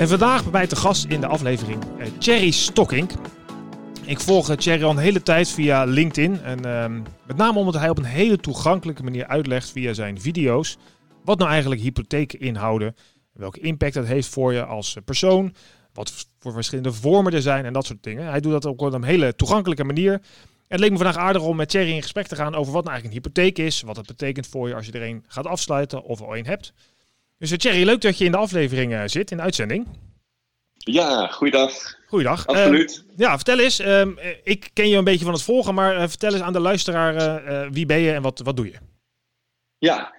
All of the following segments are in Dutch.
En vandaag bij mij te gast in de aflevering uh, Thierry. Ik volg uh, Thierry al een hele tijd via LinkedIn. En uh, met name omdat hij op een hele toegankelijke manier uitlegt via zijn video's. Wat nou eigenlijk hypotheken inhouden. Welke impact dat heeft voor je als persoon. Wat voor verschillende vormen er zijn en dat soort dingen. Hij doet dat ook op een hele toegankelijke manier. En het leek me vandaag aardig om met Thierry in gesprek te gaan over wat nou eigenlijk een hypotheek is. Wat het betekent voor je als je er een gaat afsluiten of al een hebt. Dus Thierry, leuk dat je in de aflevering uh, zit, in de uitzending. Ja, goeiedag. Goeiedag. Absoluut. Uh, ja, vertel eens. Uh, ik ken je een beetje van het volgen, maar vertel eens aan de luisteraar wie ben je en wat, wat doe je? Ja.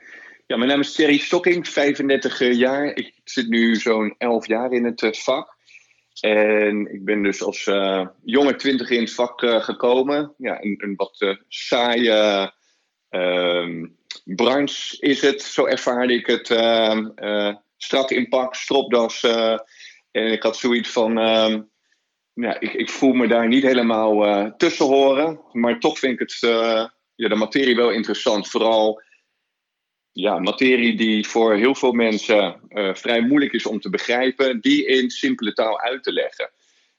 ja, mijn naam is Thierry Stocking, 35 jaar. Ik zit nu zo'n 11 jaar in het vak. En ik ben dus als jonge twintig in het vak gekomen. Ja, een, een wat saaie ehm, branche is het, zo ervaarde ik het. Uh, strak in pak, stropdas. Uh, en ik had zoiets van. Uh, ja, ik, ik, voel me daar niet helemaal uh, tussen horen. Maar toch vind ik het, ja, de materie wel interessant. Vooral ja, materie die voor heel veel mensen vrij moeilijk is om te begrijpen. Die in simpele taal uit te leggen.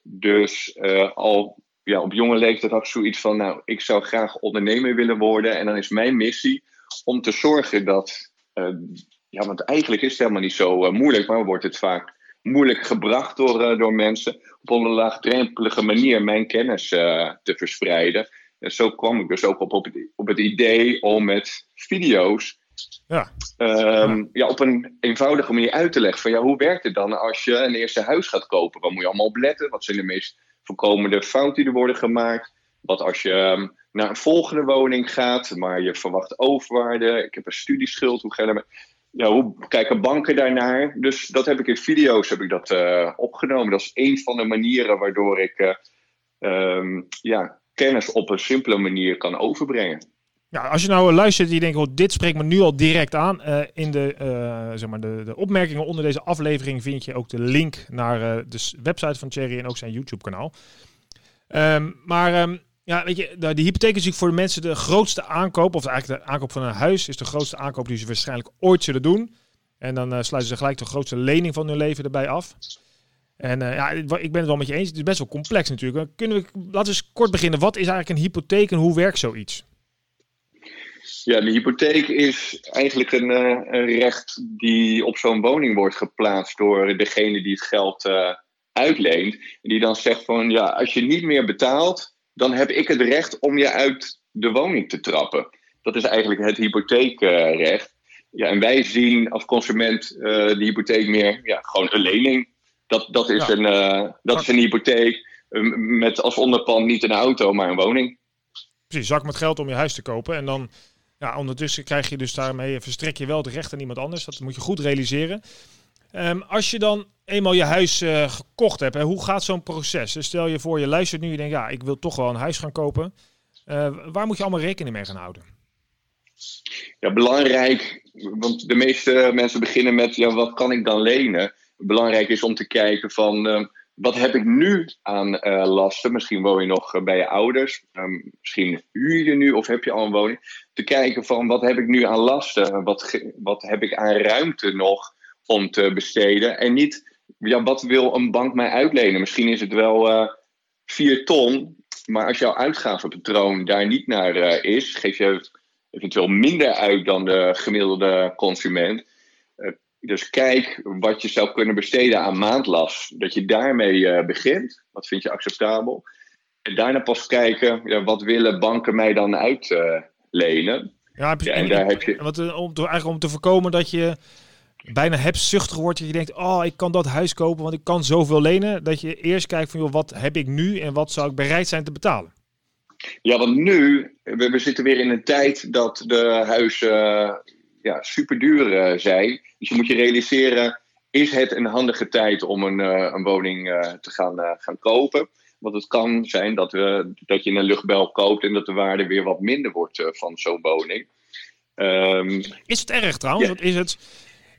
Dus al ja, op jonge leeftijd had ik zoiets van. Nou, ik zou graag ondernemer willen worden. En dan is mijn missie om te zorgen dat. Uh, ja, want eigenlijk is het helemaal niet zo uh, moeilijk, maar wordt het vaak moeilijk gebracht door, uh, door mensen. Op een laagdrempelige manier mijn kennis te verspreiden. En zo kwam ik dus ook op, op, het, op het idee om met video's. Ja. Um, ja. ja. op een eenvoudige manier uit te leggen van ja, hoe werkt het dan als je een eerste huis gaat kopen? Wat moet je allemaal op letten? Wat zijn de meest voorkomende fouten die er worden gemaakt? Wat als je um, naar een volgende woning gaat, maar je verwacht overwaarde. Ik heb een studieschuld. Hoe, ga je ja, hoe kijken banken daarnaar? Dus dat heb ik in video's heb ik dat, uh, opgenomen. Dat is een van de manieren waardoor ik uh, um, ja, kennis op een simpele manier kan overbrengen. Ja, als je nou luistert en je denkt, oh, dit spreekt me nu al direct aan. In de, zeg maar de, de opmerkingen onder deze aflevering vind je ook de link naar de website van Thierry en ook zijn YouTube kanaal. Um, maar ja, weet je, de, de hypotheek is natuurlijk voor de mensen de grootste aankoop, of eigenlijk de aankoop van een huis, is de grootste aankoop die ze waarschijnlijk ooit zullen doen. En dan uh, sluiten ze gelijk de grootste lening van hun leven erbij af. En uh, ja, ik ben het wel met je eens. Het is best wel complex natuurlijk. Kunnen we, laten we eens kort beginnen. Wat is eigenlijk een hypotheek en hoe werkt zoiets? Ja, de hypotheek is eigenlijk een, uh, een recht die op zo'n woning wordt geplaatst door degene die het geld uitleent. En die dan zegt van ja, als je niet meer betaalt, dan heb ik het recht om je uit de woning te trappen. Dat is eigenlijk het hypotheekrecht. Ja, en wij zien als consument uh, de hypotheek meer ja, gewoon een lening. Dat, dat, is, een, uh, dat is een hypotheek met als onderpand niet een auto, maar een woning. Precies, zak met geld om je huis te kopen. En dan ja, ondertussen krijg je dus daarmee, verstrek je wel het recht aan iemand anders. Dat moet je goed realiseren. Um, als je dan eenmaal je huis uh, gekocht hebt, hè, hoe gaat zo'n proces? Dus stel je voor, je luistert nu, je denkt, ja, ik wil toch wel een huis gaan kopen. Uh, waar moet je allemaal rekening mee gaan houden? Ja, belangrijk, want de meeste mensen beginnen met, ja, wat kan ik dan lenen? Belangrijk is om te kijken van, uh, wat heb ik nu aan lasten? Misschien woon je nog bij je ouders, um, misschien huur je nu of heb je al een woning. Te kijken van, wat heb ik nu aan lasten? Wat, wat heb ik aan ruimte nog? Om te besteden. En niet, ja, wat wil een bank mij uitlenen? Misschien is het wel uh, eh, 4 ton, maar als jouw uitgavenpatroon daar niet naar uh, is, geef je eventueel minder uit dan de gemiddelde consument. Uh, dus kijk wat je zou kunnen besteden aan maandlast. Dat je daarmee begint. Wat vind je acceptabel? En daarna pas kijken, ja, wat willen banken mij dan uitlenen? ja, ja, en daar heb je... Wat, om, eigenlijk om te voorkomen dat je bijna hebzuchtig wordt. Dat je denkt, oh, ik kan dat huis kopen, want ik kan zoveel lenen. Dat je eerst kijkt van, joh, wat heb ik nu en wat zou ik bereid zijn te betalen? Ja, want nu, we, we zitten weer in een tijd dat de huizen ja, super duur zijn. Dus je moet je realiseren, is het een handige tijd om een, een woning te gaan, gaan kopen? Want het kan zijn dat, we, dat je een luchtbel koopt en dat de waarde weer wat minder wordt van zo'n woning. Um, is het erg trouwens? Ja. Is het,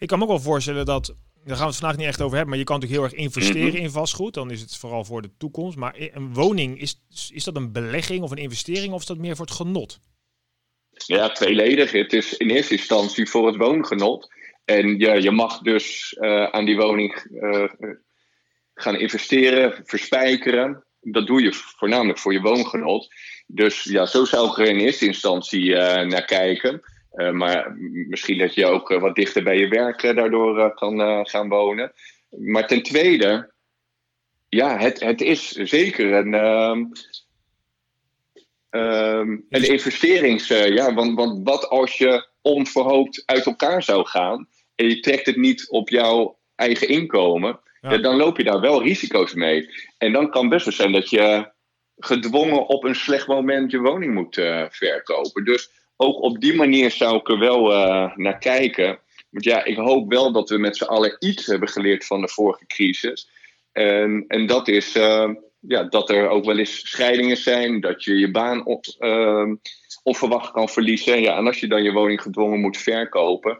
ik kan me ook wel voorstellen dat, daar gaan we het vandaag niet echt over hebben, maar je kan natuurlijk heel erg investeren mhm. in vastgoed. Dan is het vooral voor de toekomst. Maar een woning, is, is dat een belegging of een investering of is dat meer voor het genot? Ja, tweeledig. Het is in eerste instantie voor het woongenot. En ja, je mag dus uh, aan die woning uh, gaan investeren, verspijkeren. Dat doe je voornamelijk voor je woongenot. Dus ja, zo zou ik er in eerste instantie uh, naar kijken. Uh, maar misschien dat je ook wat dichter bij je werk daardoor kan gaan wonen. Maar ten tweede, ja, het, het is zeker een, um, um, een investerings. ja, want, want wat als je onverhoopt uit elkaar zou gaan en je trekt het niet op jouw eigen inkomen, ja. dan loop je daar wel risico's mee. En dan kan best wel zijn dat je gedwongen op een slecht moment je woning moet uh, verkopen. Dus ook op die manier zou ik er wel uh, naar kijken. Want ja, ik hoop wel dat we met z'n allen iets hebben geleerd van de vorige crisis. En, en dat is uh, ja, dat er ook wel eens scheidingen zijn, dat je je baan op, onverwacht kan verliezen. Ja, en als je dan je woning gedwongen moet verkopen,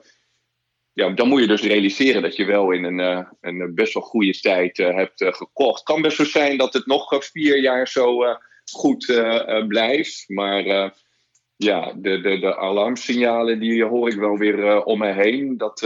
ja, dan moet je dus realiseren dat je wel in een, uh, een best wel goede tijd uh, hebt uh, gekocht. Kan best zo zijn dat het nog vier jaar zo goed blijft. Maar ja, de, de, de alarmsignalen die hoor ik wel weer om me heen. Dat,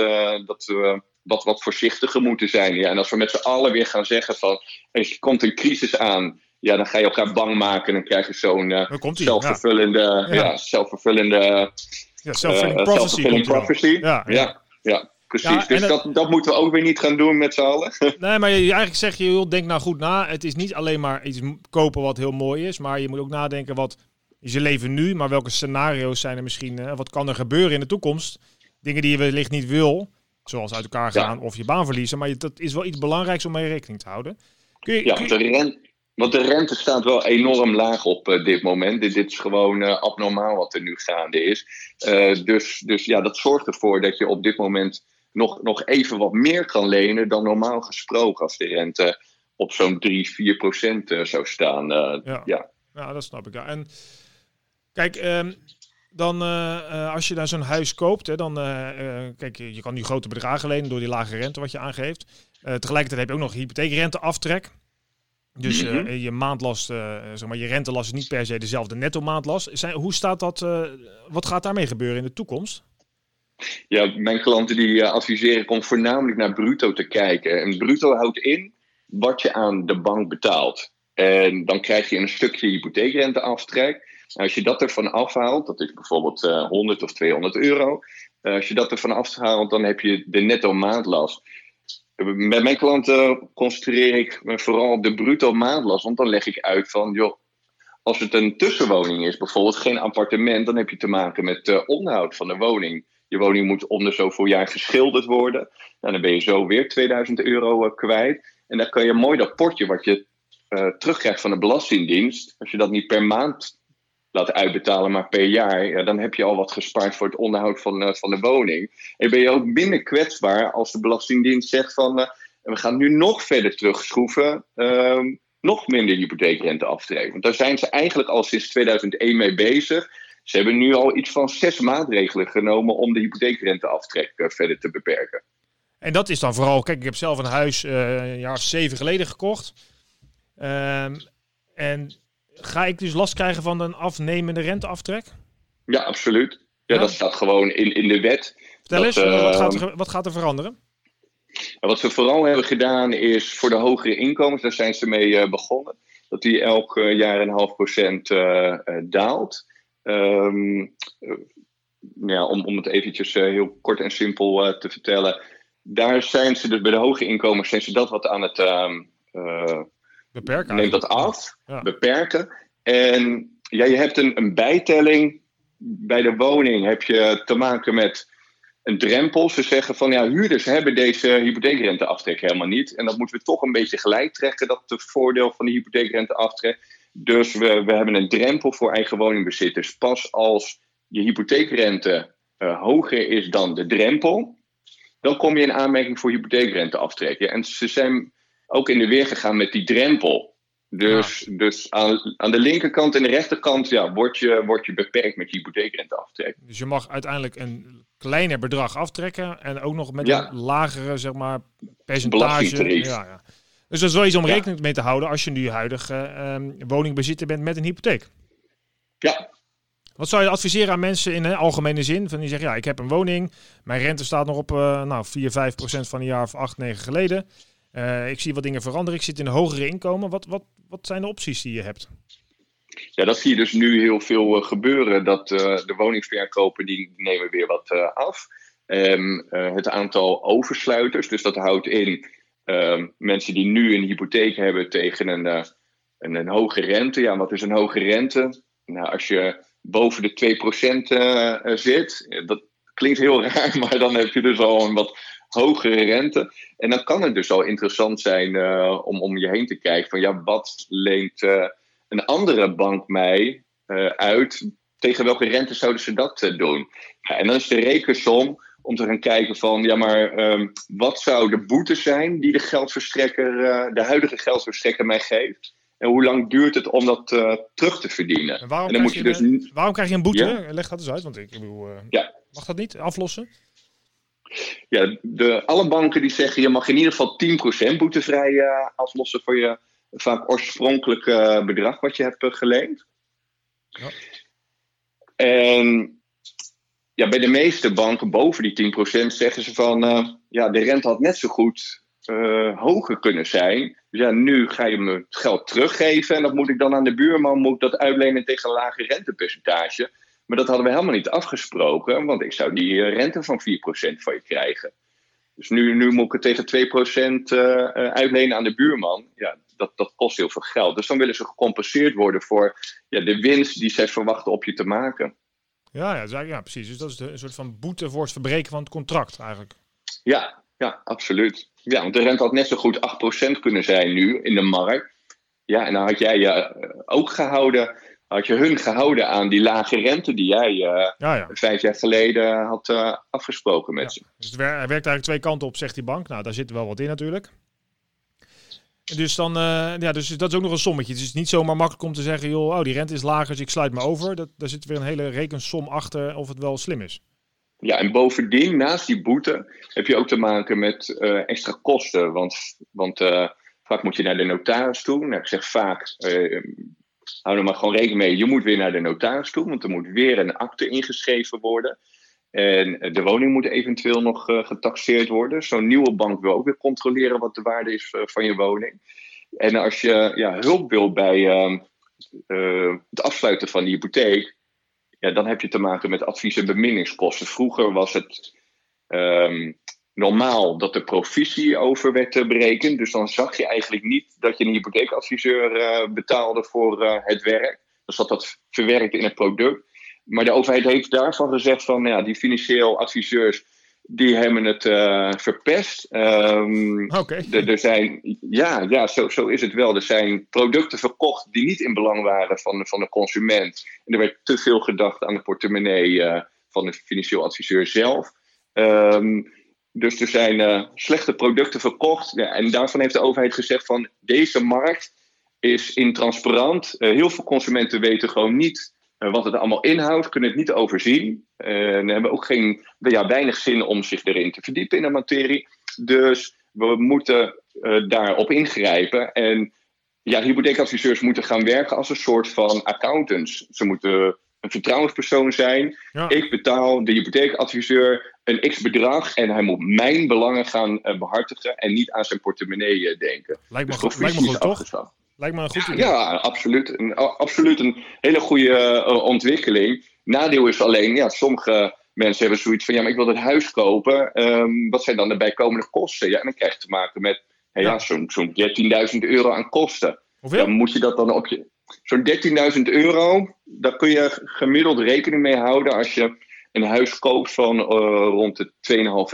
dat we wat, wat voorzichtiger moeten zijn. Ja, en als we met z'n allen weer gaan zeggen van er komt een crisis aan. Ja, dan ga je elkaar bang maken en dan krijg je zo'n zelfvervullende, ja. Ja, zelfvervullende, ja, self-fulfilling prophecy. Ja, ja ja. Precies, dus dat, dat moeten we ook weer niet gaan doen met z'n allen. Nee, maar je, eigenlijk zeg je, joh, denk nou goed na. Het is niet alleen maar iets kopen wat heel mooi is, maar je moet ook nadenken wat is je leven nu, maar welke scenario's zijn er misschien, uh, wat kan er gebeuren in de toekomst? Dingen die je wellicht niet wil, zoals uit elkaar gaan of je baan verliezen, maar dat is wel iets belangrijks om mee rekening te houden. Kun je, ja, kun je... De rente, want de rente staat wel enorm laag op uh, dit moment. Dit, dit is gewoon uh, abnormaal wat er nu gaande is. Dus, dus ja, dat zorgt ervoor dat je op dit moment nog, nog even wat meer kan lenen dan normaal gesproken als de rente op zo'n 3, 4 procent zou staan. ja. ja. Ja. dat snap ik. Ja. En kijk, um, dan als je daar zo'n huis koopt, hè, dan kijk, je kan nu grote bedragen lenen door die lage rente wat je aangeeft. tegelijkertijd heb je ook nog hypotheekrenteaftrek. Dus uh, je maandlast, zeg maar, je rentelast is niet per se dezelfde netto maandlast. Zijn, hoe staat dat, wat gaat daarmee gebeuren in de toekomst? Ja, mijn klanten die adviseren om voornamelijk naar bruto te kijken. En bruto houdt in wat je aan de bank betaalt. En dan krijg je een stukje hypotheekrenteaftrek. Als je dat ervan afhaalt, dat is bijvoorbeeld 100 of 200 euro. als je dat ervan afhaalt, dan heb je de netto maandlast. Met mijn klanten concentreer ik me vooral op de bruto maandlast. Want dan leg ik uit van, joh, als het een tussenwoning is, bijvoorbeeld geen appartement, dan heb je te maken met uh, onderhoud van de woning. Je woning moet om de zoveel jaar geschilderd worden. Nou, dan ben je zo weer 2000 euro kwijt. En dan kan je mooi dat potje wat je terugkrijgt van de Belastingdienst, als je dat niet per maand laat uitbetalen, maar per jaar, ja, dan heb je al wat gespaard voor het onderhoud van, uh, van de woning. En ben je ook minder kwetsbaar als de Belastingdienst zegt van uh, we gaan nu nog verder terugschroeven, uh, nog minder hypotheekrente aftrekken. Want daar zijn ze eigenlijk al sinds 2001 mee bezig. Ze hebben nu al iets van zes maatregelen genomen om de hypotheekrenteaftrek uh, verder te beperken. En dat is dan vooral, kijk, ik heb zelf een huis een jaar of zeven geleden gekocht. Ehm, en ga ik dus last krijgen van een afnemende renteaftrek? Ja, absoluut. Ja, dat staat gewoon in, in de wet. Vertel eens, uh, wat, gaat er, wat gaat er veranderen? Wat ze vooral hebben gedaan is voor de hogere inkomens, daar zijn ze mee uh, begonnen, dat die elk uh, jaar een half procent daalt. Um, ja, om, om het eventjes heel kort en simpel te vertellen. Daar zijn ze dus bij de hoge inkomens zijn ze dat wat aan het ehm, Beperken. Neemt dat af, beperken. En ja, je hebt een, een bijtelling. Bij de woning heb je te maken met een drempel. Ze zeggen van ja, huurders hebben deze hypotheekrenteaftrek helemaal niet. En dat moeten we toch een beetje gelijk trekken, dat het voordeel van de hypotheekrenteaftrek. Dus we, we hebben een drempel voor eigen woningbezitters. Pas als je hypotheekrente hoger is dan de drempel, dan kom je in aanmerking voor hypotheekrenteaftrek. Ja, en ze zijn ook in de weer gegaan met die drempel. Dus, dus aan, aan de linkerkant en de rechterkant ja, word, je, word je beperkt met je hypotheekrenteaftrek. Dus je mag uiteindelijk een kleiner bedrag aftrekken en ook nog met een lagere zeg maar, percentage. Ja, ja. Dus dat is wel iets om rekening mee te houden als je nu huidig uh, woningbezitter bent met een hypotheek. Ja. Wat zou je adviseren aan mensen in een algemene zin? Van die zeggen, ja, ik heb een woning, mijn rente staat nog op uh, nou, 4, 5 procent van een jaar of 8, 9 geleden. Uh, ik zie wat dingen veranderen, ik zit in een hogere inkomen. Wat, wat, wat zijn de opties die je hebt? Ja, dat zie je dus nu heel veel uh, gebeuren. Dat de woningverkopen die nemen weer wat af. Um, het aantal oversluiters, dus dat houdt in Ehm, mensen die nu een hypotheek hebben tegen een, een, een, hoge rente. Ja, wat is een hoge rente? Nou, als je boven de 2% uh, eh, zit, dat klinkt heel raar, maar dan heb je dus al een wat hogere rente. En dan kan het dus al interessant zijn uh, om om je heen te kijken van ja, wat leent een andere bank mij uit? Tegen welke rente zouden ze dat doen? Ja, en dan is de rekensom om te gaan kijken van, ja maar um, wat zou de boete zijn die de geldverstrekker, de huidige geldverstrekker mij geeft? En hoe lang duurt het om dat uh, terug te verdienen? En waarom, en dan moet je, je dus... waarom krijg je een boete? Ja? Leg dat eens uit, want ik bedoel, uh, ja. mag dat niet aflossen? Ja, de, alle banken die zeggen je mag in ieder geval 10% boetevrij aflossen voor je vaak oorspronkelijke bedrag wat je hebt geleend. Ja. En ja, bij de meeste banken boven die 10% zeggen ze van uh, ja, de rente had net zo goed uh, hoger kunnen zijn. Dus ja, nu ga je me het geld teruggeven en dat moet ik dan aan de buurman moet dat uitlenen tegen een lager rentepercentage. Maar dat hadden we helemaal niet afgesproken, want ik zou die uh, rente van 4% van je krijgen. Dus nu, nu moet ik het tegen 2% uitlenen aan de buurman. Ja, dat, dat kost heel veel geld. Dus dan willen ze gecompenseerd worden voor ja, de winst die zij verwachten op je te maken. Ja, ja, ja, precies. Dus dat is een soort van boete voor het verbreken van het contract eigenlijk. Ja, ja, absoluut. Ja, want de rente had net zo goed 8% kunnen zijn nu in de markt. Ja, en dan had jij je eh, ook gehouden, had je hun gehouden aan die lage rente die jij uh, ja, ja. vijf jaar geleden had uh, afgesproken met ze. Dus het werkt eigenlijk twee kanten op, zegt die bank. Nou, daar zit wel wat in natuurlijk. Dus, dan, uh, ja, dus dat is ook nog een sommetje. Het is niet zomaar makkelijk om te zeggen, joh, oh, die rente is lager, dus ik sluit me over. Dat, daar zit weer een hele rekensom achter of het wel slim is. Ja, en bovendien, naast die boete, heb je ook te maken met extra kosten. Want, want vaak moet je naar de notaris toe. Nou, ik zeg vaak, hou er maar gewoon rekening mee, je moet weer naar de notaris toe. Want er moet weer een akte ingeschreven worden. En de woning moet eventueel nog uh, getaxeerd worden. Zo'n nieuwe bank wil ook weer controleren wat de waarde is uh, van je woning. En als je ja, hulp wil bij uh, het afsluiten van die hypotheek, ja, dan heb je te maken met advies- en beminningskosten. Vroeger was het um, normaal dat de provisie over werd berekend. Dus dan zag je eigenlijk niet dat je een hypotheekadviseur betaalde voor het werk. Dan zat dat verwerkt in het product. Maar de overheid heeft daarvan gezegd van ja, die financieel adviseurs die hebben het uh, verpest. Um, Er zijn, ja, ja zo, zo is het wel. Er zijn producten verkocht die niet in belang waren van, van de consument. En er werd te veel gedacht aan de portemonnee van de financieel adviseur zelf. Um, dus er zijn uh, slechte producten verkocht. Ja, en daarvan heeft de overheid gezegd van deze markt is intransparant. heel veel consumenten weten gewoon niet eh, wat het allemaal inhoudt, kunnen het niet overzien. En hebben ook geen, ja, weinig zin om zich erin te verdiepen in de materie. Dus we moeten daarop ingrijpen. En ja, hypotheekadviseurs moeten gaan werken als een soort van accountants. Ze moeten een vertrouwenspersoon zijn. Ik betaal de hypotheekadviseur een x bedrag en hij moet mijn belangen gaan uh, behartigen en niet aan zijn portemonnee denken. Lijkt me, dus goed, lijkt me goed, toch? Lijkt me een goed idee. Ja, absoluut. Een, absoluut een hele goede uh, ontwikkeling. Nadeel is alleen, ja, sommige mensen hebben zoiets van: ja, maar ik wil het huis kopen. Um, wat zijn dan de bijkomende kosten? Ja, en dan krijg je te maken met hey, ja. ja zo'n zo'n 13.000 euro aan kosten. Hoeveel? Dan moet je dat dan op je. Zo'n 13.000 euro, daar kun je gemiddeld rekening mee houden als je een huis koopt van uh, rond de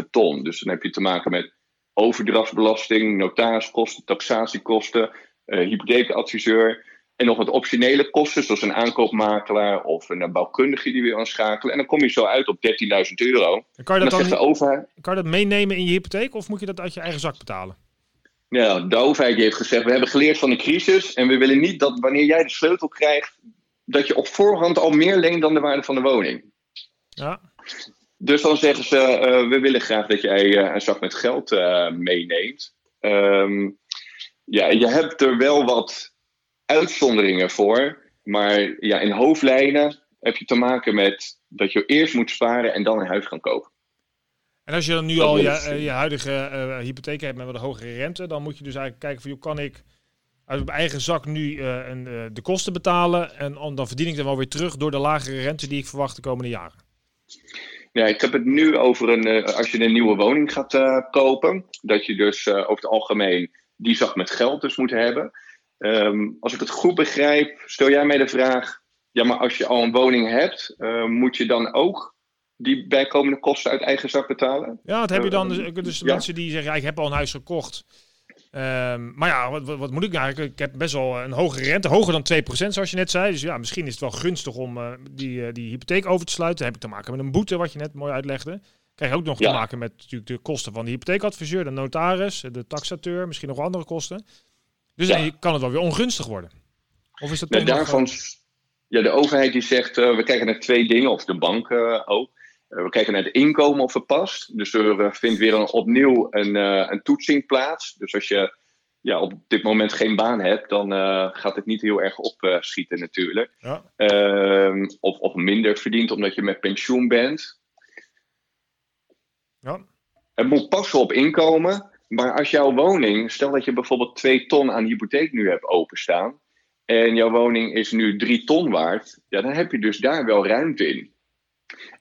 2,5 ton. Dus dan heb je te maken met overdrachtsbelasting, notariskosten, taxatiekosten, uh, hypotheekadviseur. En nog wat optionele kosten, zoals een aankoopmakelaar of een bouwkundige die weer aanschakelen. En dan kom je zo uit op 13.000 euro. kan je dat dan, de overheid... kan je dat meenemen in je hypotheek of moet je dat uit je eigen zak betalen? Ja, de overheid heeft gezegd, we hebben geleerd van de crisis en we willen niet dat wanneer jij de sleutel krijgt, dat je op voorhand al meer leent dan de waarde van de woning. Ja. Dus dan zeggen ze, uh, we willen graag dat jij uh, een zak met geld uh, meeneemt. Um, ja, je hebt er wel wat uitzonderingen voor. Maar ja, in hoofdlijnen heb je te maken met dat je eerst moet sparen en dan een huis gaan kopen. En als je dan nu al je, je huidige hypotheek hebt met wat hogere rente, dan moet je dus eigenlijk kijken van, hoe kan ik uit mijn eigen zak nu een, de kosten betalen en dan verdien ik dan wel weer terug door de lagere rente die ik verwacht de komende jaren. Ja, ik heb het nu over een, uh, als je een nieuwe woning gaat uh, kopen, dat je dus uh, over het algemeen die zak met geld dus moet hebben. Um, als ik het goed begrijp, stel jij mij de vraag, ja maar als je al een woning hebt, moet je dan ook die bijkomende kosten uit eigen zak betalen? Ja, dat heb je dan. Dus, dus ja. mensen die zeggen, ja, ik heb al een huis gekocht. Um, maar ja, wat, wat, wat, moet ik nou eigenlijk? Ik heb best wel een hogere rente, hoger dan 2% zoals je net zei. Dus ja, misschien is het wel gunstig om uh, die, uh, die hypotheek over te sluiten. Dan heb ik te maken met een boete, wat je net mooi uitlegde. Krijg je ook nog ja. te maken met natuurlijk de kosten van de hypotheekadviseur, de notaris, de taxateur, misschien nog andere kosten. Dus ja. dan kan het wel weer ongunstig worden. Of is dat nee, daarvan, ja, de overheid die zegt, uh, we kijken naar twee dingen, of de bank ook. We kijken naar het inkomen of het past. Dus er vindt weer een, opnieuw een, een toetsing plaats. Dus als je ja, op dit moment geen baan hebt, dan uh, gaat het niet heel erg opschieten uh, natuurlijk. Ja. Uh, of, of minder verdient omdat je met pensioen bent. Ja. Het moet passen op inkomen. Maar als jouw woning, stel dat je bijvoorbeeld 2 ton aan hypotheek nu hebt openstaan. En jouw woning is nu 3 ton waard. Ja, dan heb je dus daar wel ruimte in.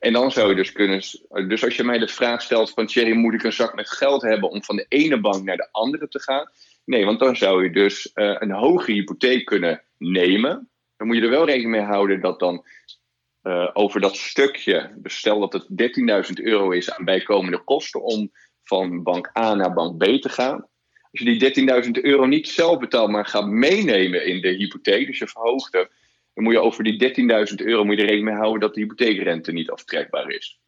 En dan zou je dus kunnen. Dus als je mij de vraag stelt van Thierry, moet ik een zak met geld hebben om van de ene bank naar de andere te gaan? Nee, want dan zou je dus uh, een hoge hypotheek kunnen nemen. Dan moet je er wel rekening mee houden dat dan uh, over dat stukje, dus stel dat het 13.000 euro is aan bijkomende kosten om van bank A naar bank B te gaan. Als je die 13.000 euro niet zelf betaalt, maar gaat meenemen in de hypotheek, dus je verhoogt dan moet je over die 13.000 euro moet je er rekening mee houden dat de hypotheekrente niet aftrekbaar is.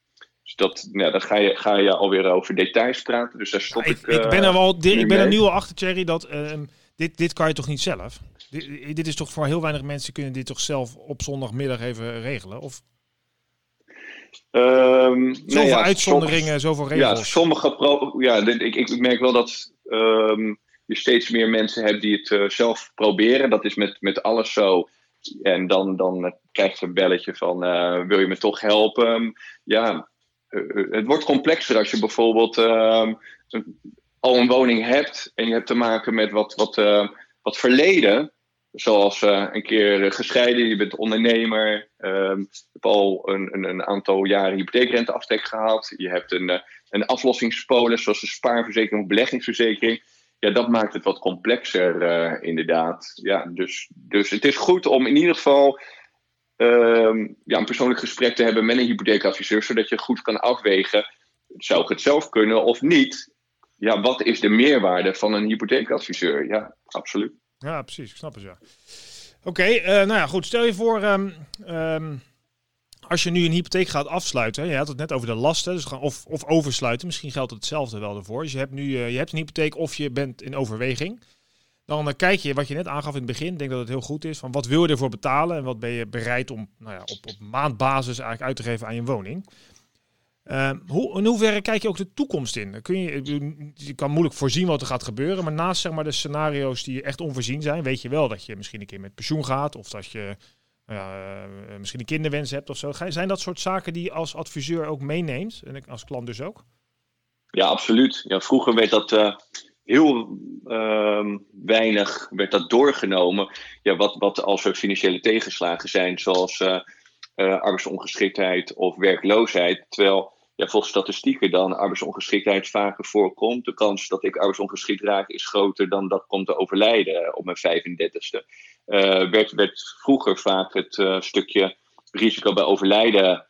Dus dat, nou, dan ga je, ga je alweer over details praten. Dus daar stop ja, ik. Ik, ik ben er wel, ik ben er nu al achter, Thierry, dat uh, dit, dit kan je toch niet zelf? Dit, dit, is toch voor heel weinig mensen kunnen dit toch zelf op zondagmiddag even regelen? Of Um, zoveel ja, uitzonderingen, soms, zoveel regels. Ja, sommige pro ja, ik, ik merk wel dat um, je steeds meer mensen hebt die het uh, zelf proberen. Dat is met, met alles zo. En dan, dan krijg je een belletje van: uh, wil je me toch helpen? Ja, uh, het wordt complexer als je bijvoorbeeld al een woning hebt en je hebt te maken met wat, wat, wat verleden. Zoals een keer gescheiden, je bent ondernemer, um, je hebt al een, een, een, aantal jaren hypotheekrenteaftrek gehad. Je hebt een, een aflossingspolis, zoals een spaarverzekering of beleggingsverzekering. Ja, dat maakt het wat complexer, uh, inderdaad. Ja, dus, dus het is goed om in ieder geval um, ja, een persoonlijk gesprek te hebben met een hypotheekadviseur, zodat je goed kan afwegen: zou ik het zelf kunnen of niet? Ja, wat is de meerwaarde van een hypotheekadviseur? Ja, absoluut. Ja, precies. Ik snap het, ja. Oké, uh, nou ja, goed. Stel je voor, um, um, als je nu een hypotheek gaat afsluiten. Je had het net over de lasten, dus gaan of, of oversluiten. Misschien geldt hetzelfde wel ervoor. Dus je hebt nu uh, je hebt een hypotheek of je bent in overweging. Dan kijk je, wat je net aangaf in het begin, ik denk dat het heel goed is. Van wat wil je ervoor betalen en wat ben je bereid om nou ja, op, op maandbasis eigenlijk uit te geven aan je woning. Uh, hoe, in hoeverre kijk je ook de toekomst in? Kun je, je kan moeilijk voorzien wat er gaat gebeuren, maar naast zeg maar, de scenario's die echt onvoorzien zijn, weet je wel dat je misschien een keer met pensioen gaat of dat je uh, misschien een kinderwens hebt of zo. Zijn dat soort zaken die je als adviseur ook meeneemt en als klant dus ook? Ja, absoluut. Ja, vroeger werd dat uh, heel uh, weinig werd dat doorgenomen. Ja, wat, wat als er financiële tegenslagen zijn, zoals uh, arbeidsongeschiktheid of werkloosheid. Terwijl ja, volgens statistieken dan arbeidsongeschiktheid vaker voorkomt. De kans dat ik arbeidsongeschikt raak is groter dan dat komt te overlijden op mijn 35ste. Uh, werd, werd vroeger vaak het uh, stukje risico bij overlijden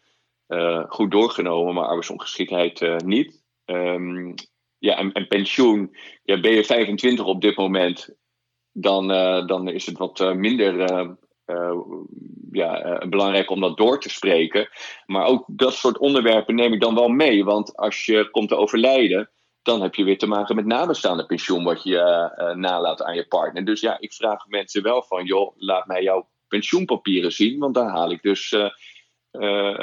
goed doorgenomen, maar arbeidsongeschiktheid niet. Um, ja, en, en, pensioen, ja, ben je 25 op dit moment, dan, dan is het wat minder ja, belangrijk om dat door te spreken. Maar ook dat soort onderwerpen neem ik dan wel mee. Want als je komt te overlijden, dan heb je weer te maken met nabestaande pensioen wat je nalaat aan je partner. Dus ja, ik vraag mensen wel van, joh, laat mij jouw pensioenpapieren zien, want daar haal ik dus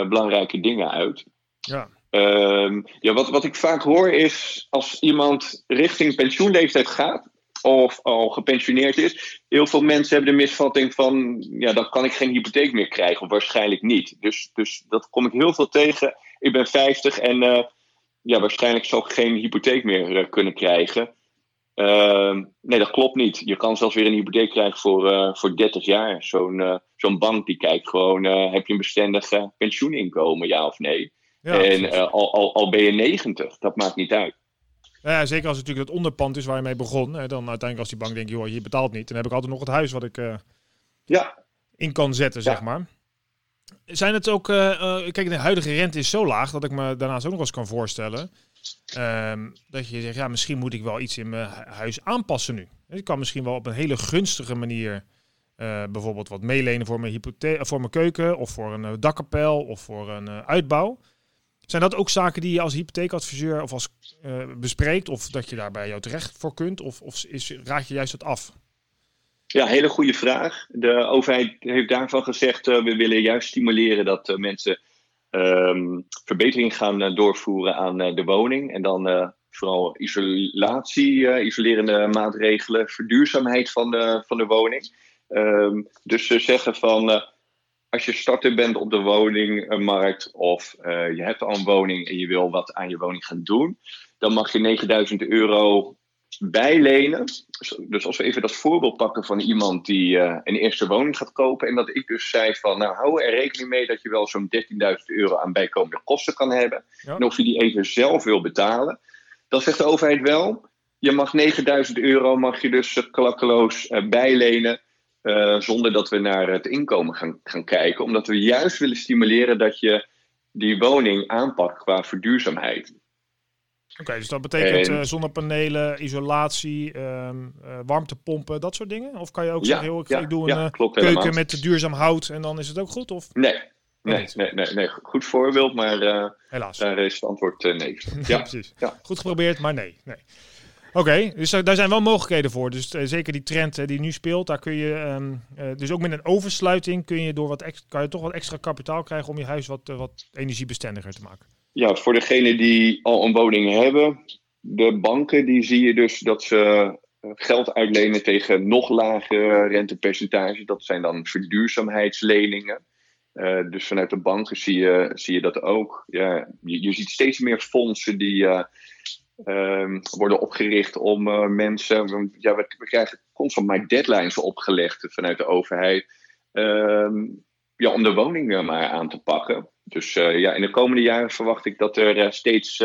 belangrijke dingen uit. Ja. Ehm, ja, wat, wat ik vaak hoor is als iemand richting pensioenleeftijd gaat of al gepensioneerd is, heel veel mensen hebben de misvatting van ja, dan kan ik geen hypotheek meer krijgen, of waarschijnlijk niet. Dus, dus dat kom ik heel veel tegen. Ik ben 50 en uh, ja, waarschijnlijk zal ik geen hypotheek meer uh, kunnen krijgen. Uh, nee, dat klopt niet. Je kan zelfs weer een hypotheek krijgen voor, uh, voor 30 jaar. Zo'n zo'n bank die kijkt gewoon, heb je een bestendig pensioeninkomen, ja of nee? en al, al, al ben je 90, dat maakt niet uit. Ja, zeker als het natuurlijk het onderpand is waar je mee begon. Hè, dan uiteindelijk als die bank denkt, joh, je betaalt niet. Dan heb ik altijd nog het huis wat ik uh, ja. in kan zetten, zeg maar. Zijn het ook... Uh, kijk, de huidige rente is zo laag dat ik me daarnaast ook nog eens kan voorstellen... Ehm, dat je zegt, ja, misschien moet ik wel iets in mijn huis aanpassen nu. Ik kan misschien wel op een hele gunstige manier... bijvoorbeeld wat meelenen voor mijn, hypotheek, voor mijn keuken... of voor een dakkapel of voor een uitbouw... Zijn dat ook zaken die je als hypotheekadviseur of als uh, bespreekt? Of dat je daar bij jou terecht voor kunt? Of, of is, raad je juist het af? Ja, hele goede vraag. De overheid heeft daarvan gezegd: uh, we willen juist stimuleren dat uh, mensen um, verbetering gaan doorvoeren aan de woning. En dan vooral isolatie, isolerende maatregelen, verduurzaamheid van de, van de woning. Um, dus ze zeggen van als je starter bent op de woningmarkt of uh, je hebt al een woning en je wil wat aan je woning gaan doen, dan mag je 9000 euro bijlenen. Dus als we even dat voorbeeld pakken van iemand die uh, een eerste woning gaat kopen en dat ik dus zei van nou hou er rekening mee dat je wel zo'n 13.000 euro aan bijkomende kosten kan hebben. En of je die even zelf wil betalen, dan zegt de overheid wel, je mag 9000 euro mag je dus klakkeloos uh, bijlenen. Uh, zonder dat we naar het inkomen gaan, gaan kijken. Omdat we juist willen stimuleren dat je die woning aanpakt qua verduurzaamheid. Oké, dus dat betekent en, uh, zonnepanelen, isolatie, um, uh, warmtepompen, dat soort dingen? Of kan je ook ja, zeggen, ik, ja, ik doe een keuken helemaal. met duurzaam hout en dan is het ook goed? Of? Nee, nee, nee, nee, nee, goed voorbeeld, maar Helaas. daar is het antwoord nee. ja, precies. Goed geprobeerd, maar nee. nee. Oké, dus daar zijn wel mogelijkheden voor. Dus uh, zeker die trend uh, die nu speelt, daar kun je, um, uh, dus ook met een oversluiting kun je door wat kan je toch wat extra kapitaal krijgen om je huis wat, wat energiebestendiger te maken. Ja, voor degenen die al een woning hebben, de banken die zie je dus dat ze geld uitlenen tegen nog lagere rentepercentages. Dat zijn dan verduurzaamheidsleningen. dus vanuit de banken zie je, zie je dat ook. Ja, je, je ziet steeds meer fondsen die um, worden opgericht om uh, mensen. Ja, we, krijgen constant maar deadlines opgelegd vanuit de overheid. Um, ja, om de woningen maar aan te pakken. Dus uh, ja, in de komende jaren verwacht ik dat er uh, steeds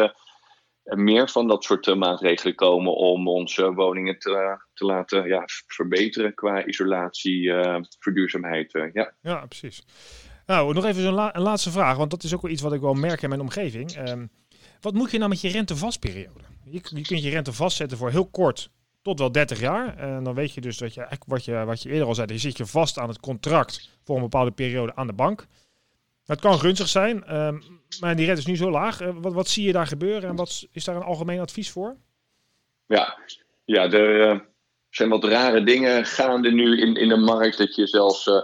meer van dat soort maatregelen komen om onze woningen te, te laten ja, verbeteren qua isolatie, verduurzaamheid. ja. ja, precies. Nou, nog even een laatste vraag, want dat is ook wel iets wat ik wel merk in mijn omgeving. Um, wat moet je nou met je rentevastperiode? Je, je kunt je rente vastzetten voor heel kort tot wel 30 jaar. En dan weet je dus dat je, wat je, wat je eerder al zei, je zit je vast aan het contract voor een bepaalde periode aan de bank. Het kan gunstig zijn, um, maar die rente is nu zo laag. Uh, wat, wat zie je daar gebeuren en wat is daar een algemeen advies voor? Ja, ja er uh, zijn wat rare dingen gaande nu in, in de markt. Dat je zelfs uh,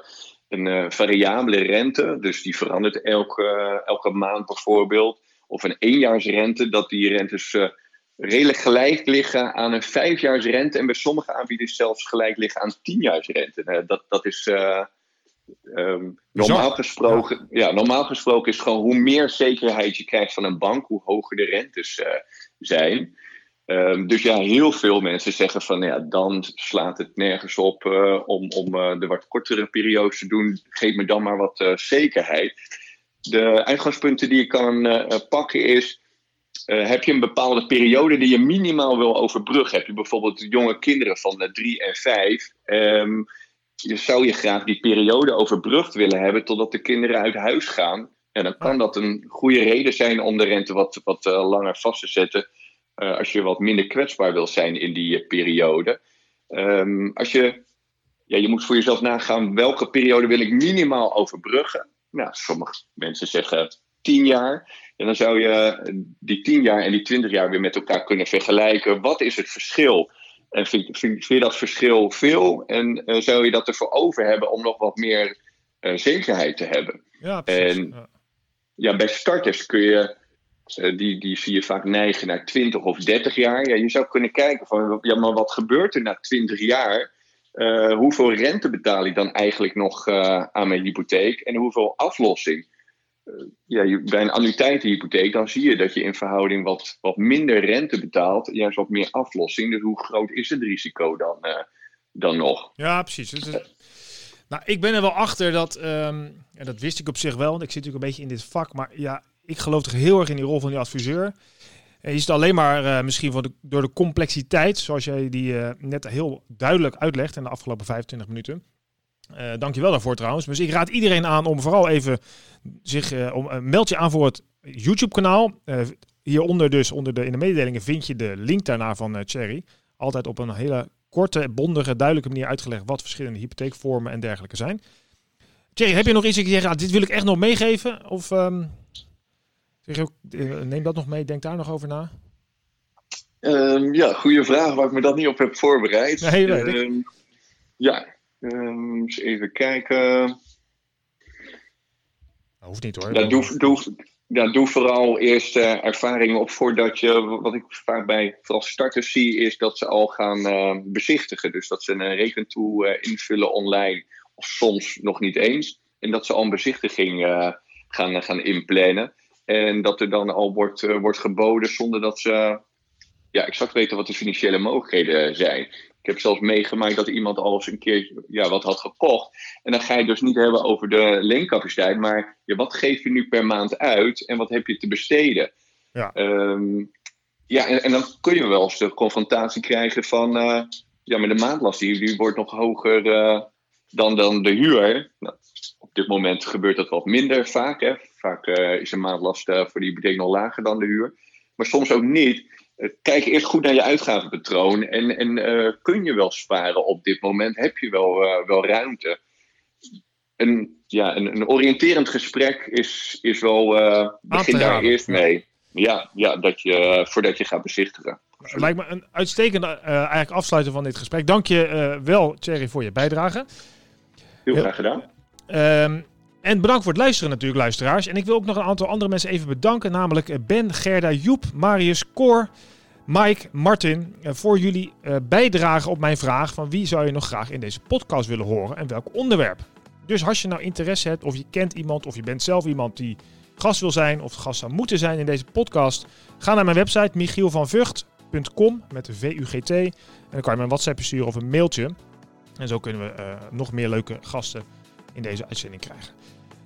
een variabele rente, dus die verandert elke, elke maand bijvoorbeeld of een éénjaarsrente, dat die rentes uh, redelijk gelijk liggen aan een vijfjaarsrente. En bij sommige aanbieders zelfs gelijk liggen aan tienjaarsrente. Uh, dat, dat is uh, um, normaal, gesproken, ja. ja. normaal gesproken is gewoon hoe meer zekerheid je krijgt van een bank, hoe hoger de rentes zijn. Um, dus ja, heel veel mensen zeggen van ja, dan slaat het nergens op om, om de wat kortere periodes te doen. Geef me dan maar wat zekerheid de uitgangspunten die je kan uh, pakken is. Uh, heb je een bepaalde periode die je minimaal wil overbruggen? Heb je bijvoorbeeld jonge kinderen van uh, drie en vijf? Um, je zou je graag die periode overbrugd willen hebben totdat de kinderen uit huis gaan. En dan kan dat een goede reden zijn om de rente wat, wat langer vast te zetten. als je wat minder kwetsbaar wil zijn in die periode. Ehm, als je, ja, je moet voor jezelf nagaan welke periode wil ik minimaal overbruggen. Nou, sommige mensen zeggen 10 jaar. En dan zou je die 10 jaar en die 20 jaar weer met elkaar kunnen vergelijken. Wat is het verschil? En vind, vind, je dat verschil veel? En uh, zou je dat ervoor over hebben om nog wat meer uh, zekerheid te hebben? Ja, precies. En ja. ja, bij starters kun je, uh, die, die zie je vaak neigen naar 20 of 30 jaar. Ja, je zou kunnen kijken van, ja, maar wat gebeurt er na 20 jaar? Hoeveel rente betaal ik dan eigenlijk nog aan mijn hypotheek? En hoeveel aflossing? ja, bij een annuïteitenhypotheek, dan zie je dat je in verhouding wat, wat minder rente betaalt, juist wat meer aflossing. Dus hoe groot is het risico dan, dan nog? Ja, precies. Nou, ik ben er wel achter dat, um, en dat wist ik op zich wel, want ik zit natuurlijk een beetje in dit vak, maar ja, ik geloof toch heel erg in die rol van die adviseur. Je ziet alleen maar uh, misschien de, door de complexiteit, zoals jij die uh, net heel duidelijk uitlegt in de afgelopen 25 minuten. Uh, dankjewel daarvoor trouwens. Dus ik raad iedereen aan om vooral even zich om, meld je aan voor het YouTube kanaal. hieronder dus onder de, in de mededelingen vind je de link daarna van Cherry. Altijd op een hele korte, bondige, duidelijke manier uitgelegd wat verschillende hypotheekvormen en dergelijke zijn. Cherry, heb je nog iets dat je ah, dit wil ik echt nog meegeven? Of um, zeg je ook, neem dat nog mee, denk daar nog over na. Um, ja, goede vraag waar ik me dat niet op heb voorbereid. Nee. Um, ja, Um, eens even kijken. Dat hoeft niet hoor. Ja, doe, doe, ja, doe vooral eerst uh, ervaringen op voordat je. Wat ik vaak bij vooral starters zie, is dat ze al gaan uh, bezichtigen. Dus dat ze een rekentool uh, invullen online, of soms nog niet eens. En dat ze al een bezichtiging gaan, gaan inplannen. En dat er dan al wordt, wordt geboden zonder dat ze ja, exact weten wat de financiële mogelijkheden zijn. Ik heb zelfs meegemaakt dat iemand al eens een keer ja, wat had gekocht. En dan ga je dus niet hebben over de leencapaciteit, maar ja, wat geef je nu per maand uit en wat heb je te besteden? Ja, um, ja en, en, dan kun je wel eens de confrontatie krijgen van, uh, ja, maar de maandlast die, die wordt nog hoger uh, dan, dan de huur. Nou, op dit moment gebeurt dat wat minder vaak. Hè. Vaak uh, is de maandlast voor die hypotheek nog lager dan de huur. Maar soms ook niet kijk eerst goed naar je uitgavenpatroon. En, en kun je wel sparen op dit moment? Heb je wel, wel ruimte? Een, ja, een, een oriënterend gesprek is, is wel. Begin daar eerst mee. Ja, ja dat je, voordat je gaat bezichtigen. Lijkt me een uitstekende eigenlijk afsluiten van dit gesprek. Dank je wel, Thierry, voor je bijdrage. Heel graag gedaan. Um, en bedankt voor het luisteren natuurlijk, luisteraars. En ik wil ook nog een aantal andere mensen even bedanken. Namelijk Ben, Gerda, Joep, Marius, Cor, Mike, Martin. Voor jullie uh, bijdrage op mijn vraag van wie zou je nog graag in deze podcast willen horen en welk onderwerp. Dus als je nou interesse hebt of je kent iemand of je bent zelf iemand die gast wil zijn of gast zou moeten zijn in deze podcast. Ga naar mijn website michielvanvugt.com met de V-U-G-T. En dan kan je me een WhatsApp sturen of een mailtje. En zo kunnen we nog meer leuke gasten in deze uitzending krijgen.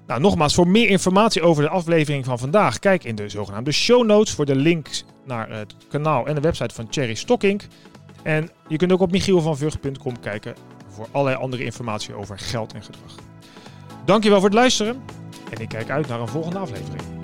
Nou, nogmaals, voor meer informatie over de aflevering van vandaag, kijk in de zogenaamde show notes voor de links naar het kanaal en de website van Cherry Stockink. En je kunt ook op michielvanvug.com kijken voor allerlei andere informatie over geld en gedrag. Dankjewel voor het luisteren en ik kijk uit naar een volgende aflevering.